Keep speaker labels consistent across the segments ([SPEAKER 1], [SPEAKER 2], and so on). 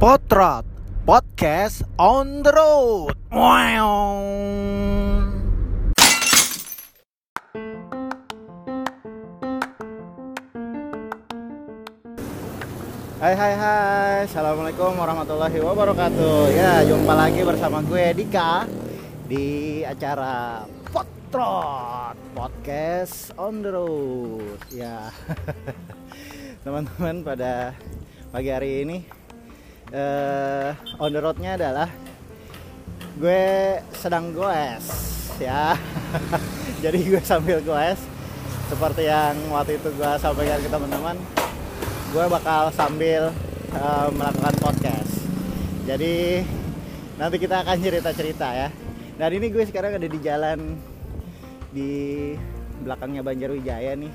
[SPEAKER 1] Potrot Podcast on the road. Hai hai hai. Assalamualaikum warahmatullahi wabarakatuh. Ya jumpa lagi bersama gue Dika Di acara Potrot Podcast on the road. Ya. Teman-teman pada pagi hari ini uh, On the roadnya adalah Gue sedang goes Ya Jadi gue sambil goes Seperti yang waktu itu gue sampaikan ke teman-teman gue bakal sambil uh, melakukan podcast. Jadi nanti kita akan cerita-cerita ya. Dan ini gue sekarang ada di jalan di belakangnya Banjarwijaya nih.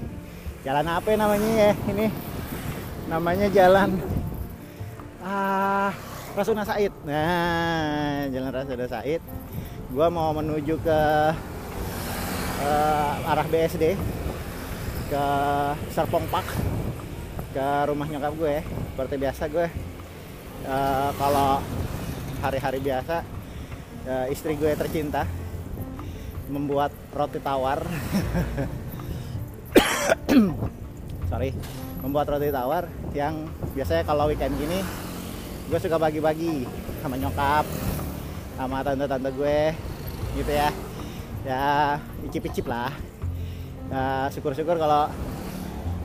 [SPEAKER 1] Jalan apa ya namanya ya? Ini namanya jalan ah Rasuna Said. Nah, jalan Rasuna Said. Gue mau menuju ke uh, arah BSD ke Serpong Park ke rumah nyokap gue seperti biasa gue uh, kalau hari-hari biasa uh, istri gue tercinta membuat roti tawar sorry membuat roti tawar yang biasanya kalau weekend gini gue suka bagi-bagi sama nyokap sama tante-tante gue gitu ya. Ya icip-icip lah. Uh, syukur-syukur kalau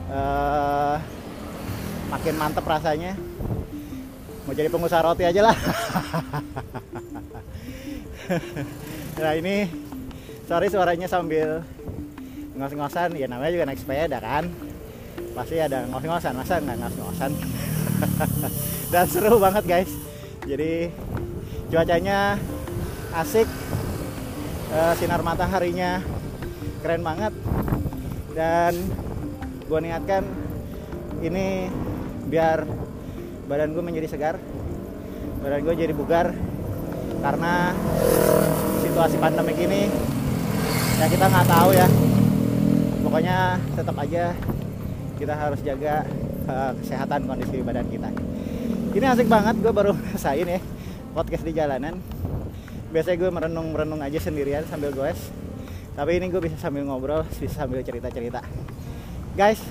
[SPEAKER 1] uh, makin mantep rasanya. Mau jadi pengusaha roti aja lah. Nah ini sorry suaranya sambil ngos-ngosan. Ya namanya juga naik sepeda kan. Pasti ada ngos-ngosan. Masa nggak ngos-ngosan dan seru banget guys. Jadi cuacanya asik. E, sinar mataharinya keren banget. Dan gue niatkan ini biar badan gue menjadi segar badan gue jadi bugar. Karena situasi pandemi ini ya kita nggak tahu ya. Pokoknya tetap aja kita harus jaga uh, kesehatan kondisi badan kita. Ini asik banget gue baru ngerasain ya podcast di jalanan. Biasanya gue merenung merenung aja sendirian sambil goes. Tapi ini gue bisa sambil ngobrol bisa sambil cerita cerita guys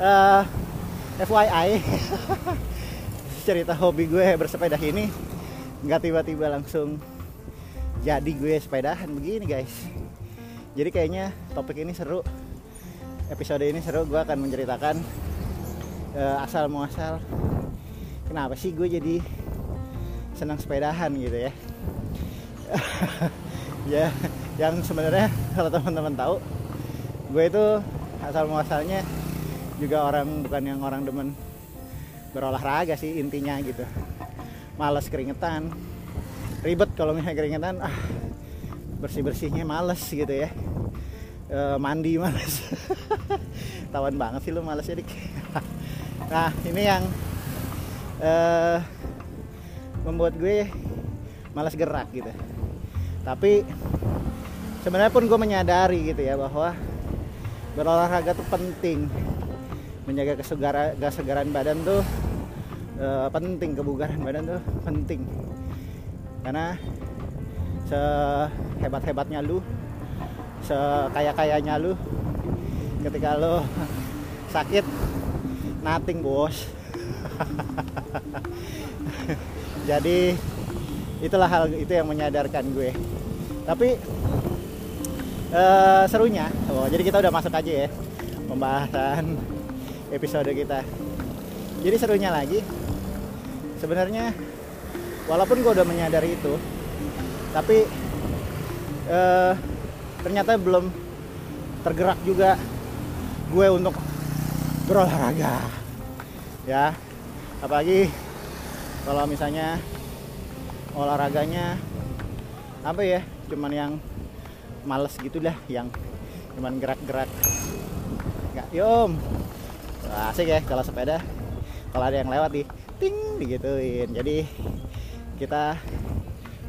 [SPEAKER 1] uh, FYI cerita hobi gue bersepeda ini nggak tiba-tiba langsung jadi gue sepedahan begini guys. Jadi kayaknya topik ini seru episode ini seru gue akan menceritakan uh, asal muasal kenapa sih gue jadi senang sepedahan gitu ya. Ya yang sebenarnya kalau teman-teman tahu gue itu asal muasalnya juga orang bukan yang orang demen berolahraga sih intinya gitu. Males keringetan ribet kalau misalnya keringetan ah bersih bersihnya males gitu ya e, mandi males tawan banget sih lu males ya nah ini yang e, membuat gue males gerak gitu. Tapi sebenarnya pun gue menyadari gitu ya bahwa berolahraga tuh penting. Menjaga kesegaran kesegaran badan tuh uh, penting kebugaran badan tuh penting. Karena sehebat hebatnya lu sekaya kayanya lu. Ketika lu sakit nothing bos. Jadi itulah hal itu yang menyadarkan gue. Tapi uh, serunya oh, jadi kita udah masuk aja ya pembahasan episode kita. Jadi serunya lagi sebenarnya walaupun gue udah menyadari itu tapi eh, ternyata belum tergerak juga gue untuk berolahraga. Ya apalagi kalau misalnya olahraganya apa ya cuman yang males gitu lah yang cuman gerak-gerak. Nggak yom. Asik ya kalau sepeda. Kalau ada yang lewat di ting digituin. Jadi kita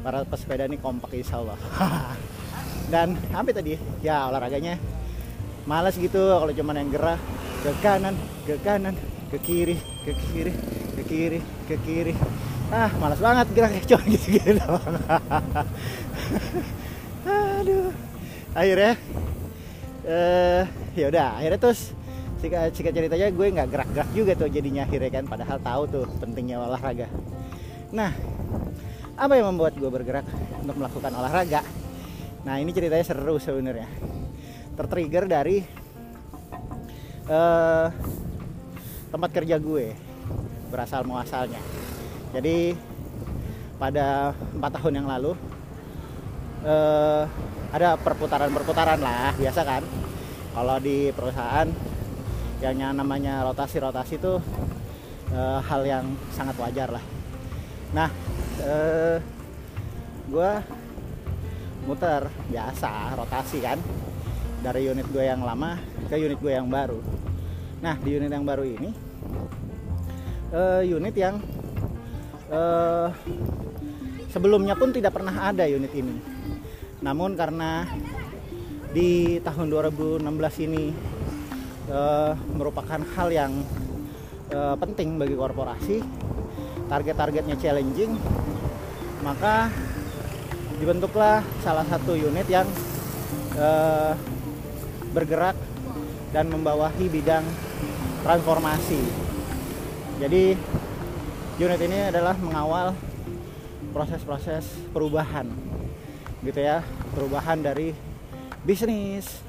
[SPEAKER 1] para pesepeda ini kompak insya Allah dan hampir tadi ya olahraganya males gitu kalau cuman yang gerak ke kanan ke kanan ke kiri ke kiri ke kiri ke kiri. Ah malas banget geraknya cuma gitu gitu aduh. Akhirnya eh ya udah akhirnya terus singkat, singkat ceritanya gue nggak gerak-gerak juga tuh jadinya akhirnya kan padahal tahu tuh pentingnya olahraga. Nah apa yang membuat gue bergerak untuk melakukan olahraga nah ini ceritanya seru sebenarnya. Tertrigger dari uh, tempat kerja gue berasal muasalnya. Jadi pada empat tahun yang lalu uh, ada perputaran-perputaran lah biasa kan? Kalau di perusahaan yang namanya rotasi-rotasi itu uh, hal yang sangat wajar lah. Nah uh, gue muter. Biasa rotasi kan? Dari unit gue yang lama ke unit gue yang baru. Nah di unit yang baru ini uh, unit yang uh, sebelumnya pun tidak pernah ada unit ini. Namun karena di tahun 2016 ini uh, merupakan hal yang uh, penting bagi korporasi target-targetnya challenging maka dibentuklah salah satu unit yang uh, bergerak dan membawahi bidang transformasi. Jadi unit ini adalah mengawal proses-proses perubahan gitu ya, perubahan dari bisnis,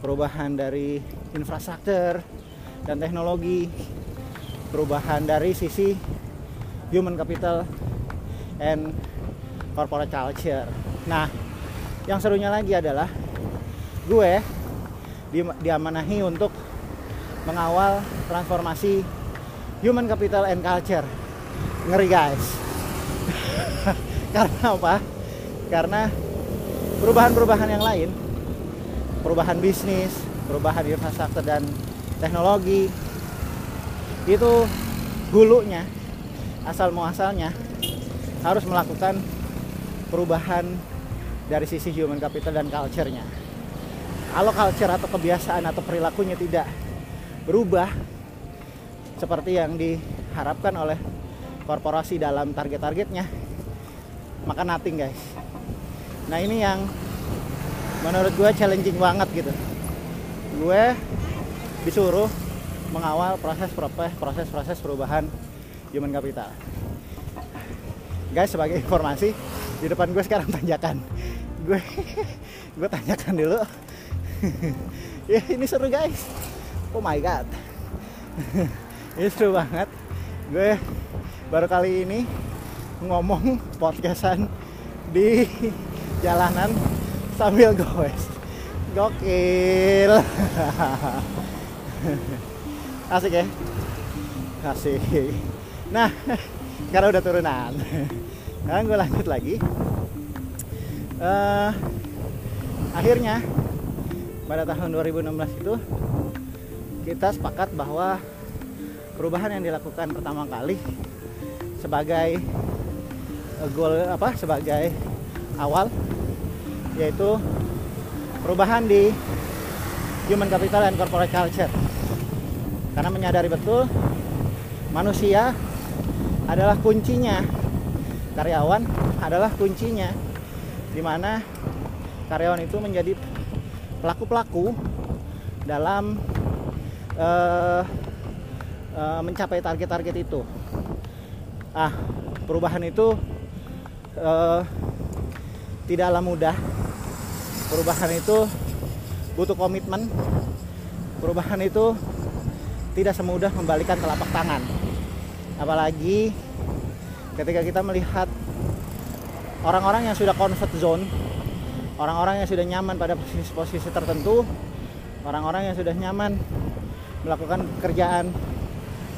[SPEAKER 1] perubahan dari infrastruktur dan teknologi, perubahan dari sisi human capital and corporate culture. Nah, yang serunya lagi adalah gue di, diamanahi untuk mengawal transformasi human capital and culture. Ngeri guys. Karena apa? Karena perubahan-perubahan yang lain, perubahan bisnis, perubahan infrastruktur dan teknologi itu hulunya asal muasalnya harus melakukan perubahan dari sisi human capital dan culture-nya. Kalau culture atau kebiasaan atau perilakunya tidak berubah seperti yang diharapkan oleh korporasi dalam target-targetnya, maka nothing guys. Nah ini yang menurut gue challenging banget gitu. Gue disuruh mengawal proses proses proses perubahan human capital. Guys sebagai informasi di depan gue sekarang tanjakan. Gue gue tanyakan dulu. Ya ini seru guys. Oh my god. Ini seru banget. Gue baru kali ini ngomong podcastan di jalanan sambil goes gokil. Asik ya? Asik. Nah sekarang udah turunan sekarang gue lanjut lagi. Uh, akhirnya pada tahun 2016 itu kita sepakat bahwa perubahan yang dilakukan pertama kali sebagai uh, goal apa sebagai awal yaitu perubahan di human capital and corporate culture. Karena menyadari betul manusia adalah kuncinya karyawan adalah kuncinya di mana karyawan itu menjadi pelaku-pelaku dalam uh, uh, mencapai target-target itu. Ah, perubahan itu uh, tidaklah mudah. Perubahan itu butuh komitmen. Perubahan itu tidak semudah membalikan telapak tangan. Apalagi ketika kita melihat orang-orang yang sudah comfort zone orang-orang yang sudah nyaman pada posisi-posisi tertentu orang-orang yang sudah nyaman melakukan pekerjaan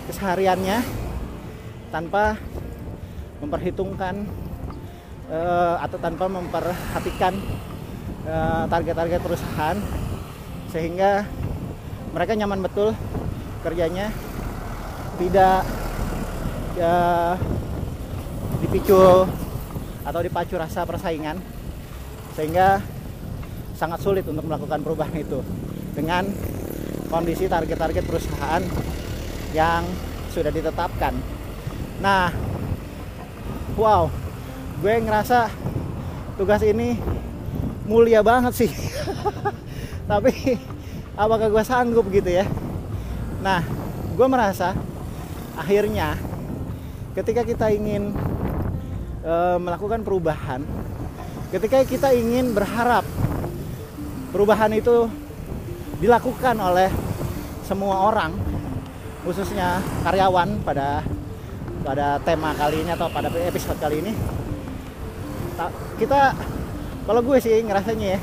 [SPEAKER 1] kesehariannya tanpa memperhitungkan uh, atau tanpa memperhatikan uh, target-target perusahaan sehingga mereka nyaman betul kerjanya tidak uh, dipicu atau dipacu rasa persaingan sehingga sangat sulit untuk melakukan perubahan itu dengan kondisi target-target perusahaan yang sudah ditetapkan. Nah wow gue ngerasa tugas ini mulia banget sih. Tapi apakah gue sanggup gitu ya? Nah gue merasa akhirnya ketika kita ingin e, melakukan perubahan ketika kita ingin berharap perubahan itu dilakukan oleh semua orang khususnya karyawan pada pada tema kali ini atau pada episode kali ini. Kita kalau gue sih ngerasanya ya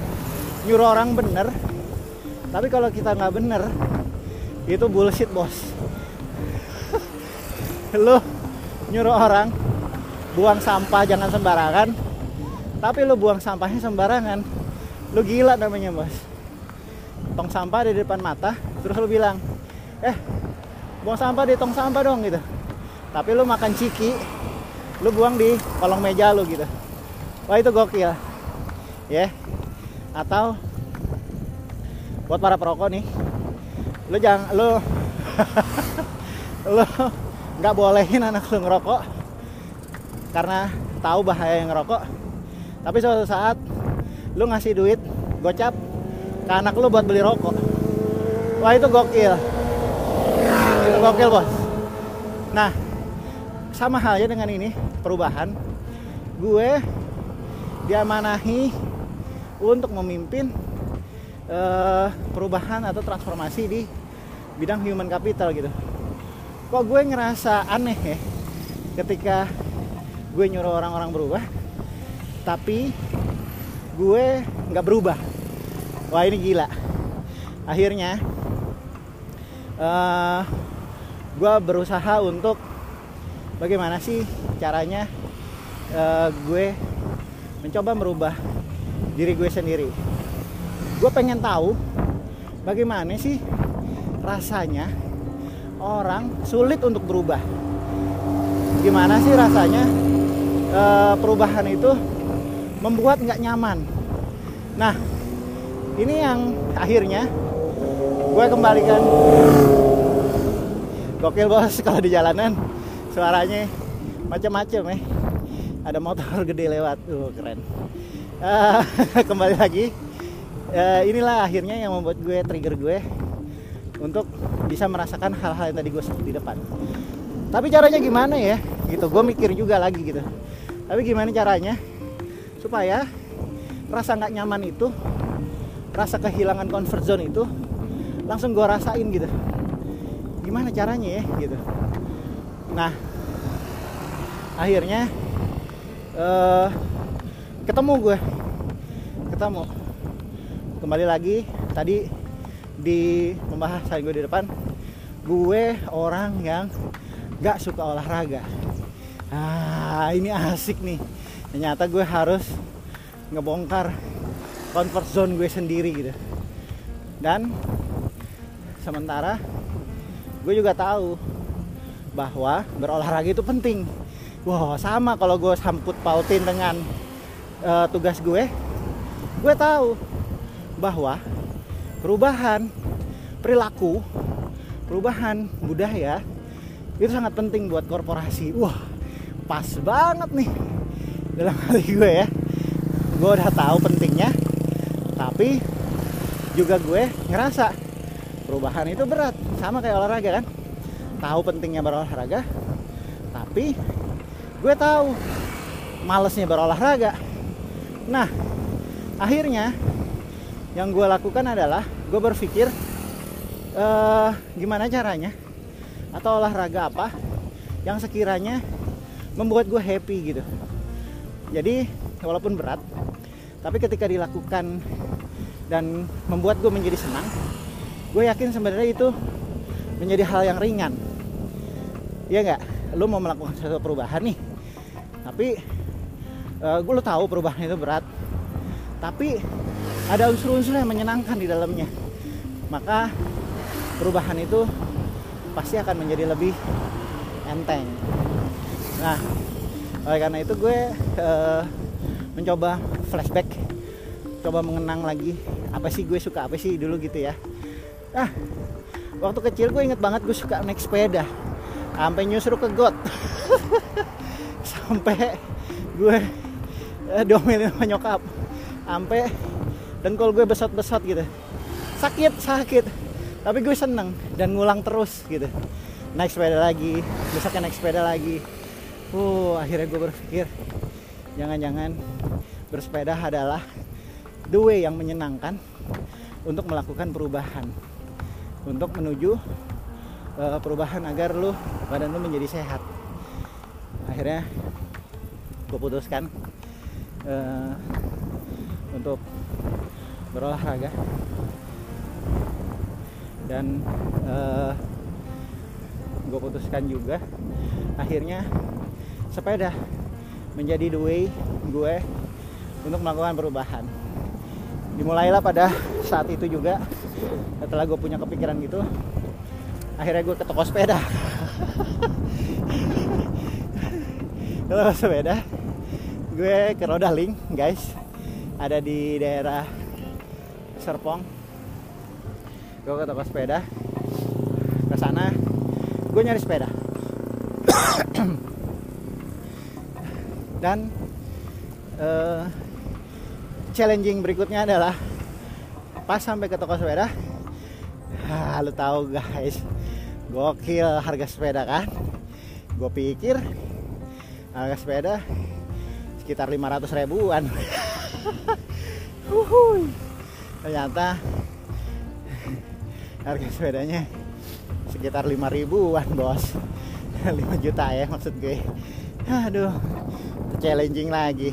[SPEAKER 1] nyuruh orang bener tapi kalau kita nggak bener itu bullshit bos. Lu nyuruh orang buang sampah jangan sembarangan. Tapi lu buang sampahnya sembarangan. Lu gila namanya bos tong sampah di depan mata terus lu bilang eh buang sampah di tong sampah dong gitu. Tapi lu makan ciki lu buang di kolong meja lu gitu. Wah itu gokil. Ya. Yeah. atau buat para perokok nih lu jangan lu lu nggak bolehin anak lu ngerokok karena tahu bahaya yang ngerokok. Tapi suatu saat lu ngasih duit gocap ke anak lu buat beli rokok. Wah itu gokil. Itu gokil bos. Nah sama halnya dengan ini perubahan. Gue diamanahi untuk memimpin uh, perubahan atau transformasi di bidang human capital gitu. Kok gue ngerasa aneh ya ketika gue nyuruh orang-orang berubah tapi gue nggak berubah. Wah ini gila. Akhirnya uh, gue berusaha untuk bagaimana sih caranya uh, gue mencoba merubah diri gue sendiri. Gue pengen tahu bagaimana sih rasanya orang sulit untuk berubah. Gimana sih rasanya e, perubahan itu membuat nggak nyaman. Nah ini yang akhirnya gue kembalikan. Gokil bos kalau di jalanan suaranya macam-macam ya. Ada motor gede lewat. Tuh keren. Uh, kembali lagi. Uh, inilah akhirnya yang membuat gue trigger gue untuk bisa merasakan hal-hal yang tadi gue sebut di depan. Tapi caranya gimana ya? Gitu gue mikir juga lagi gitu tapi gimana caranya? Supaya rasa nggak nyaman itu rasa kehilangan comfort zone itu langsung gue rasain gitu. Gimana caranya ya gitu. Nah akhirnya uh, ketemu gue ketemu. Kembali lagi tadi di pembahasan gue di depan gue orang yang gak suka olahraga. Ah ini asik nih. Ternyata gue harus ngebongkar comfort zone gue sendiri gitu. Dan sementara gue juga tahu bahwa berolahraga itu penting. Wow sama kalau gue sambut pautin dengan uh, tugas gue gue tahu bahwa perubahan perilaku perubahan budaya itu sangat penting buat korporasi. Wah pas banget nih. Dalam hati gue ya. Gue udah tahu pentingnya tapi juga gue ngerasa perubahan itu berat. Sama kayak olahraga kan. Tahu pentingnya berolahraga tapi gue tahu malesnya berolahraga. Nah akhirnya yang gue lakukan adalah gue berpikir uh, gimana caranya? Atau olahraga apa yang sekiranya membuat gue happy gitu. Jadi walaupun berat tapi ketika dilakukan dan membuat gue menjadi senang gue yakin sebenarnya itu menjadi hal yang ringan. Ya nggak? Lo mau melakukan sesuatu perubahan nih tapi uh, eh, gue lo tahu perubahan itu berat tapi ada unsur-unsur yang menyenangkan di dalamnya. Maka perubahan itu pasti akan menjadi lebih enteng nah oleh karena itu gue uh, mencoba flashback coba mengenang lagi apa sih gue suka apa sih dulu gitu ya. Ah waktu kecil gue inget banget gue suka naik sepeda sampai nyusruk ke got. Sampai gue eh, diomelin sama nyokap sampai dengkul gue besot-besot gitu. Sakit sakit tapi gue seneng dan ngulang terus gitu. Naik sepeda lagi besoknya naik sepeda lagi uh akhirnya gue berpikir jangan-jangan bersepeda adalah the way yang menyenangkan untuk melakukan perubahan untuk menuju uh, perubahan agar lu badan lu menjadi sehat. Akhirnya gue putuskan uh, untuk berolahraga. Dan uh, gue putuskan juga. Akhirnya sepeda menjadi the way gue untuk melakukan perubahan. Dimulailah pada saat itu juga setelah gue punya kepikiran gitu akhirnya gue ke toko sepeda. Kalau sepeda gue ke Rodaling guys. Ada di daerah Serpong. Gue ke toko sepeda. Ke sana gue nyari sepeda dan uh, challenging berikutnya adalah pas sampai ke toko sepeda. Ah, lu tahu guys gokil harga sepeda kan? Gue pikir harga sepeda sekitar 500 ribuan. Ternyata harga sepedanya sekitar 5 ribuan bos. 5 juta ya maksud gue. Aduh challenging lagi.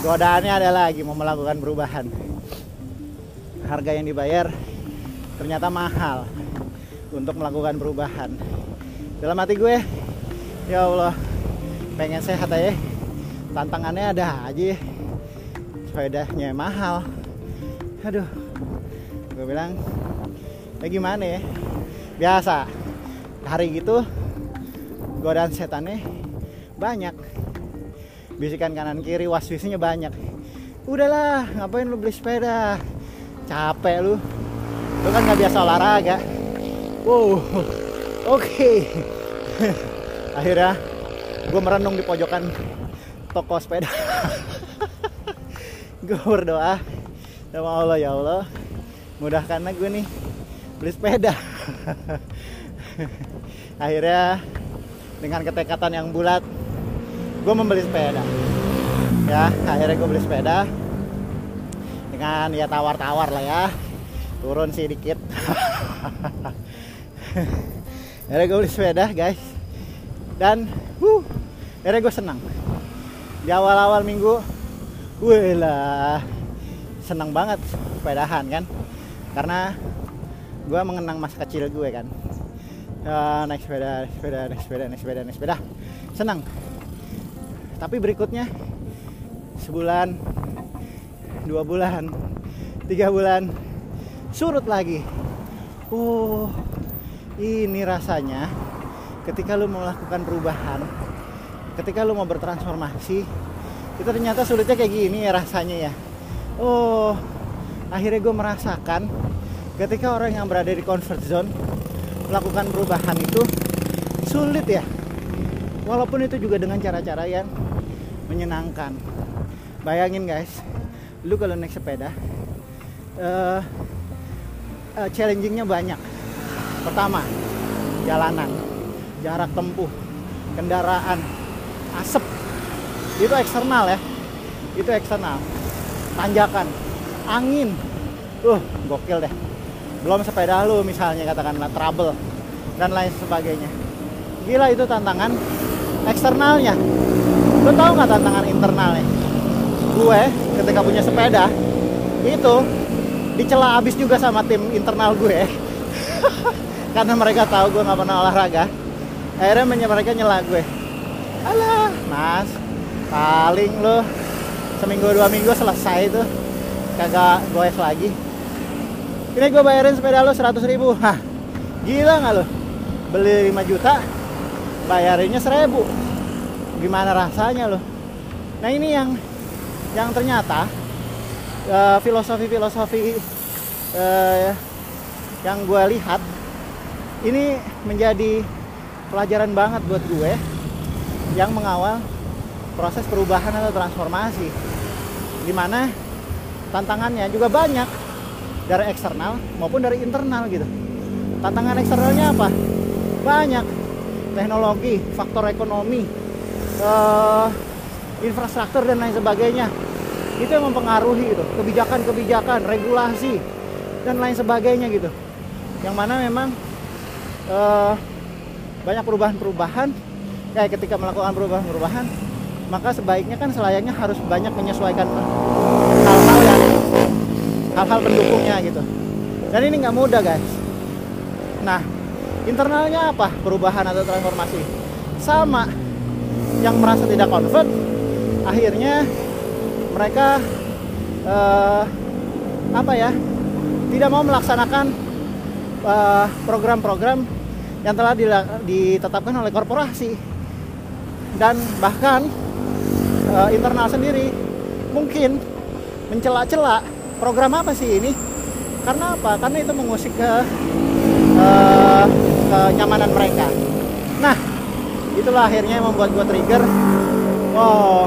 [SPEAKER 1] Godaannya ada lagi mau melakukan perubahan. Harga yang dibayar ternyata mahal untuk melakukan perubahan. Dalam hati gue ya Allah pengen sehat aja. Tantangannya ada aja. Sepedanya mahal. Aduh gue bilang ya gimana ya? Biasa hari gitu godaan setannya banyak bisikan kanan kiri waswisnya banyak. Udahlah ngapain lu beli sepeda? Capek lu. Lu kan nggak biasa olahraga. Wow. Oke. Okay. akhirnya gue merenung di pojokan toko sepeda. Gue berdoa sama Allah ya Allah mudahkanlah gue nih beli sepeda. Akhirnya dengan ketekatan yang bulat gue membeli sepeda. Ya akhirnya gue beli sepeda. Dengan ya tawar-tawar lah ya. Turun sih dikit. Akhirnya gue beli sepeda guys. Dan uh, akhirnya gue senang. Di awal-awal minggu wih lah senang banget sepedahan kan? Karena gue mengenang masa kecil gue kan? Uh, naik sepeda naik sepeda naik sepeda naik sepeda naik sepeda. Senang tapi berikutnya sebulan dua bulan tiga bulan surut lagi. Oh ini rasanya ketika lu melakukan perubahan ketika lu mau bertransformasi itu ternyata sulitnya kayak gini ya rasanya ya. Oh akhirnya gue merasakan ketika orang yang berada di comfort zone melakukan perubahan itu sulit ya walaupun itu juga dengan cara-cara yang menyenangkan. Bayangin guys. Lu kalau naik sepeda uh, uh, challengingnya banyak. Pertama jalanan. Jarak tempuh. Kendaraan. Asap itu eksternal ya. Itu eksternal. Tanjakan. Angin. Uh gokil deh. Belum sepeda lu misalnya katakanlah trouble dan lain sebagainya. Gila itu tantangan eksternalnya. Lu tau nggak tantangan internalnya? Gue ketika punya sepeda itu dicela abis juga sama tim internal gue. Karena mereka tahu gue nggak pernah olahraga. Akhirnya mereka nyela gue. Alah mas paling lo seminggu dua minggu selesai tuh kagak goes lagi. Ini gue bayarin sepeda lo 100 ribu. Hah? Gila nggak lo beli 5 juta bayarinnya 1000 gimana rasanya lo nah ini yang yang ternyata uh, filosofi-filosofi uh, yang gue lihat ini menjadi pelajaran banget buat gue yang mengawal proses perubahan atau transformasi. Di mana tantangannya juga banyak dari eksternal maupun dari internal gitu. Tantangan eksternalnya apa? Banyak teknologi faktor ekonomi uh, infrastruktur dan lain sebagainya. Itu yang mempengaruhi gitu. Kebijakan-kebijakan regulasi dan lain sebagainya gitu. Yang mana memang uh, banyak perubahan-perubahan. Kayak ketika melakukan perubahan-perubahan maka sebaiknya kan selayaknya harus banyak menyesuaikan hal-hal yang hal-hal pendukungnya gitu. Dan ini nggak mudah guys. Nah internalnya apa? Perubahan atau transformasi? Sama. Yang merasa tidak convert akhirnya mereka uh, apa ya tidak mau melaksanakan eh, program-program yang telah ditetapkan oleh korporasi. Dan bahkan uh, internal sendiri mungkin mencela-cela program apa sih ini? Karena apa? Karena itu mengusik ke uh, kenyamanan mereka. Nah itulah akhirnya yang membuat gue trigger. Oh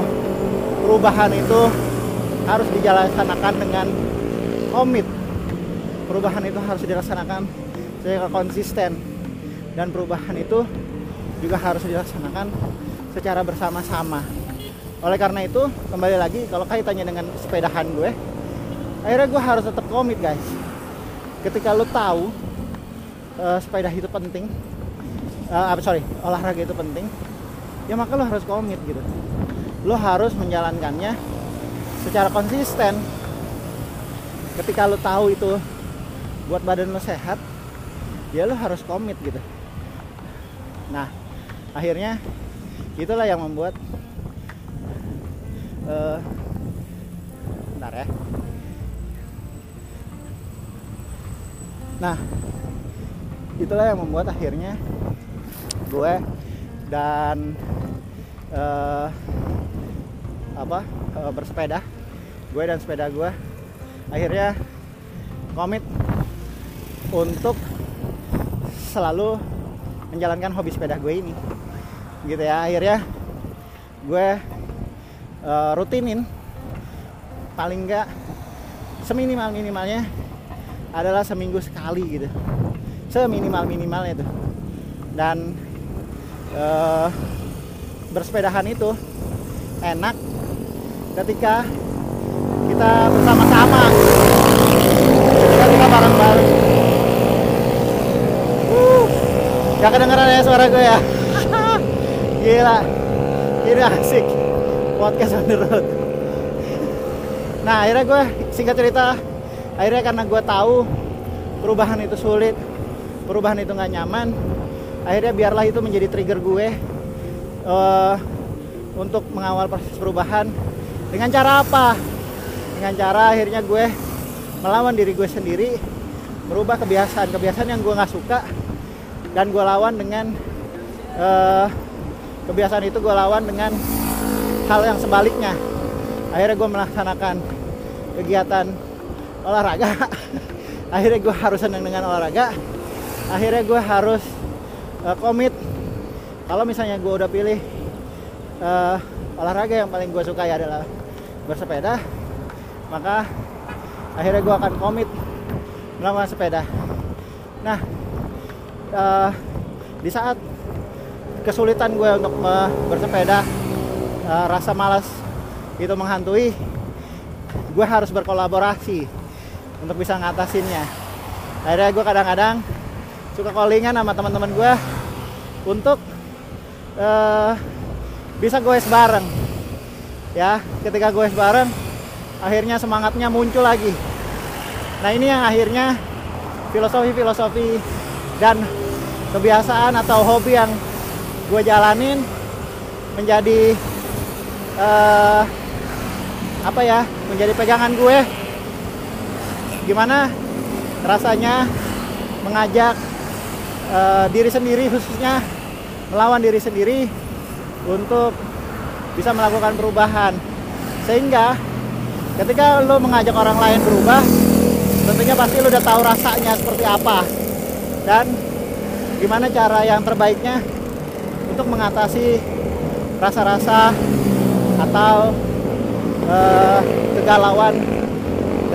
[SPEAKER 1] perubahan itu harus dijalankan dengan komit. Perubahan itu harus dilaksanakan secara konsisten. Dan perubahan itu juga harus dilaksanakan secara bersama-sama. Oleh karena itu kembali lagi kalau kaitannya dengan sepedahan gue akhirnya gue harus tetap komit guys. Ketika lo tahu uh, sepeda itu penting. Uh, sorry olahraga itu penting. Ya maka lo harus komit gitu. Lo harus menjalankannya secara konsisten. Ketika lo tahu itu buat badan lo sehat ya lo harus komit gitu. Nah akhirnya itulah yang membuat uh, bentar ya. Nah itulah yang membuat akhirnya gue dan uh, apa uh, bersepeda. Gue dan sepeda gue akhirnya komit untuk selalu menjalankan hobi sepeda gue ini. Gitu ya akhirnya gue uh, rutinin paling enggak seminimal minimalnya adalah seminggu sekali gitu seminimal minimalnya itu dan uh, bersepedahan itu enak ketika kita bersama-sama. Ketika kita bareng-bareng. Uh, gak kedengeran ya suara gue ya? Gila. Ini asik. Podcast on the road. Nah akhirnya gue singkat cerita akhirnya karena gue tahu perubahan itu sulit perubahan itu nggak nyaman akhirnya biarlah itu menjadi trigger gue uh, untuk mengawal proses perubahan. Dengan cara apa? Dengan cara akhirnya gue melawan diri gue sendiri merubah kebiasaan-kebiasaan yang gue nggak suka dan gue lawan dengan uh, kebiasaan itu gue lawan dengan hal yang sebaliknya. Akhirnya gue melaksanakan kegiatan olahraga. Akhirnya gue harus senang dengan olahraga akhirnya gue harus uh, komit. Kalau misalnya gue udah pilih uh, olahraga yang paling gue suka ya adalah bersepeda maka akhirnya gue akan komit melakukan sepeda. Nah uh, di saat kesulitan gue untuk bersepeda uh, rasa malas itu menghantui gue harus berkolaborasi untuk bisa ngatasinnya. Akhirnya gue kadang-kadang suka callingan sama teman-teman gue untuk uh, bisa goes bareng. Ya ketika goes bareng akhirnya semangatnya muncul lagi. Nah ini yang akhirnya filosofi-filosofi dan kebiasaan atau hobi yang gue jalanin menjadi uh, apa ya menjadi pegangan gue. Gimana rasanya mengajak uh, diri sendiri khususnya melawan diri sendiri untuk bisa melakukan perubahan. Sehingga ketika lo mengajak orang lain berubah tentunya pasti lo udah tahu rasanya seperti apa. Dan gimana cara yang terbaiknya untuk mengatasi rasa-rasa atau uh, kegalauan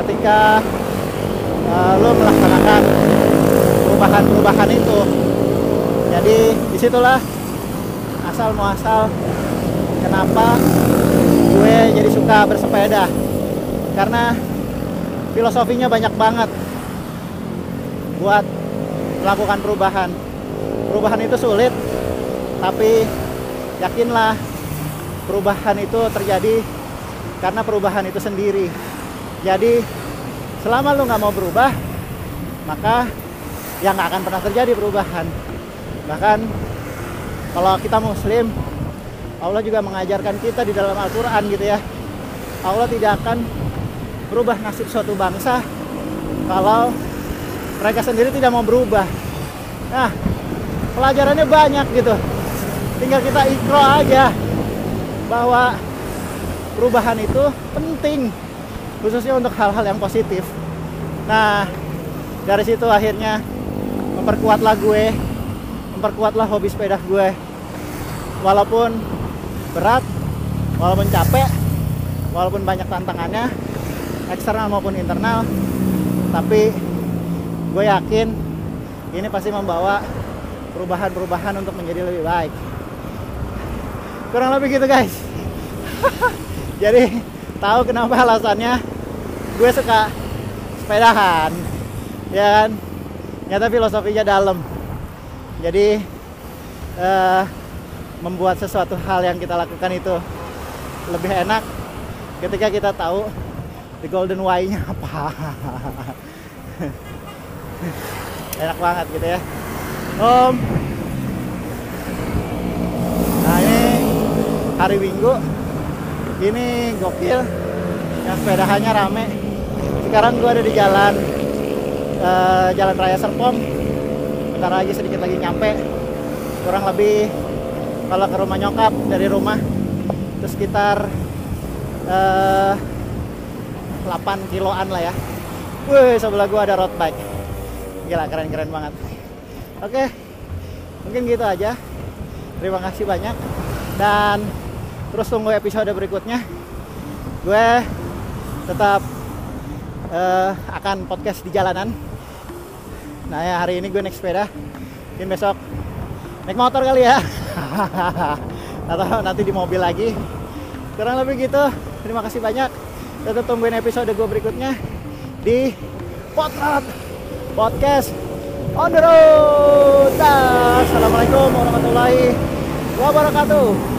[SPEAKER 1] ketika uh, lo melaksanakan perubahan-perubahan itu. Jadi di situlah asal muasal kenapa gue jadi suka bersepeda. Karena filosofinya banyak banget buat melakukan perubahan. Perubahan itu sulit tapi yakinlah perubahan itu terjadi karena perubahan itu sendiri. Jadi selama lu nggak mau berubah maka ya nggak akan pernah terjadi perubahan. Bahkan kalau kita muslim Allah juga mengajarkan kita di dalam Al-Quran gitu ya. Allah tidak akan berubah nasib suatu bangsa kalau mereka sendiri tidak mau berubah. Nah pelajarannya banyak gitu. Tinggal kita ikro aja bahwa perubahan itu penting khususnya untuk hal-hal yang positif. Nah dari situ akhirnya memperkuatlah gue. Memperkuatlah hobi sepeda gue. Walaupun berat walaupun capek walaupun banyak tantangannya eksternal maupun internal tapi gue yakin ini pasti membawa perubahan-perubahan untuk menjadi lebih baik. Kurang lebih gitu guys. Jadi tahu kenapa alasannya? Gue suka sepedahan ya kan nyata filosofinya dalam. Jadi uh, membuat sesuatu hal yang kita lakukan itu lebih enak ketika kita tahu the golden why-nya apa. Enak banget gitu ya. Om. Nah ini hari minggu. Ini gokil. Yang sepedahannya rame. Sekarang gue ada di jalan uh, jalan raya Serpong. Bentar lagi sedikit lagi nyampe. Kurang lebih kalau ke rumah nyokap dari rumah itu sekitar uh, eh, 8 kiloan lah ya. Wih, sebelah gua ada road bike. Gila keren-keren banget. Oke mungkin gitu aja. Terima kasih banyak. Dan terus tunggu episode berikutnya. Gue tetap uh, akan podcast di jalanan nah ya hari ini gue naik sepeda. Mungkin besok naik motor kali ya. Atau nanti di mobil lagi. Kurang lebih gitu. Terima kasih banyak. Tetap tungguin episode gue berikutnya di Potrat Podcast on the road. Assalamualaikum warahmatullahi wabarakatuh.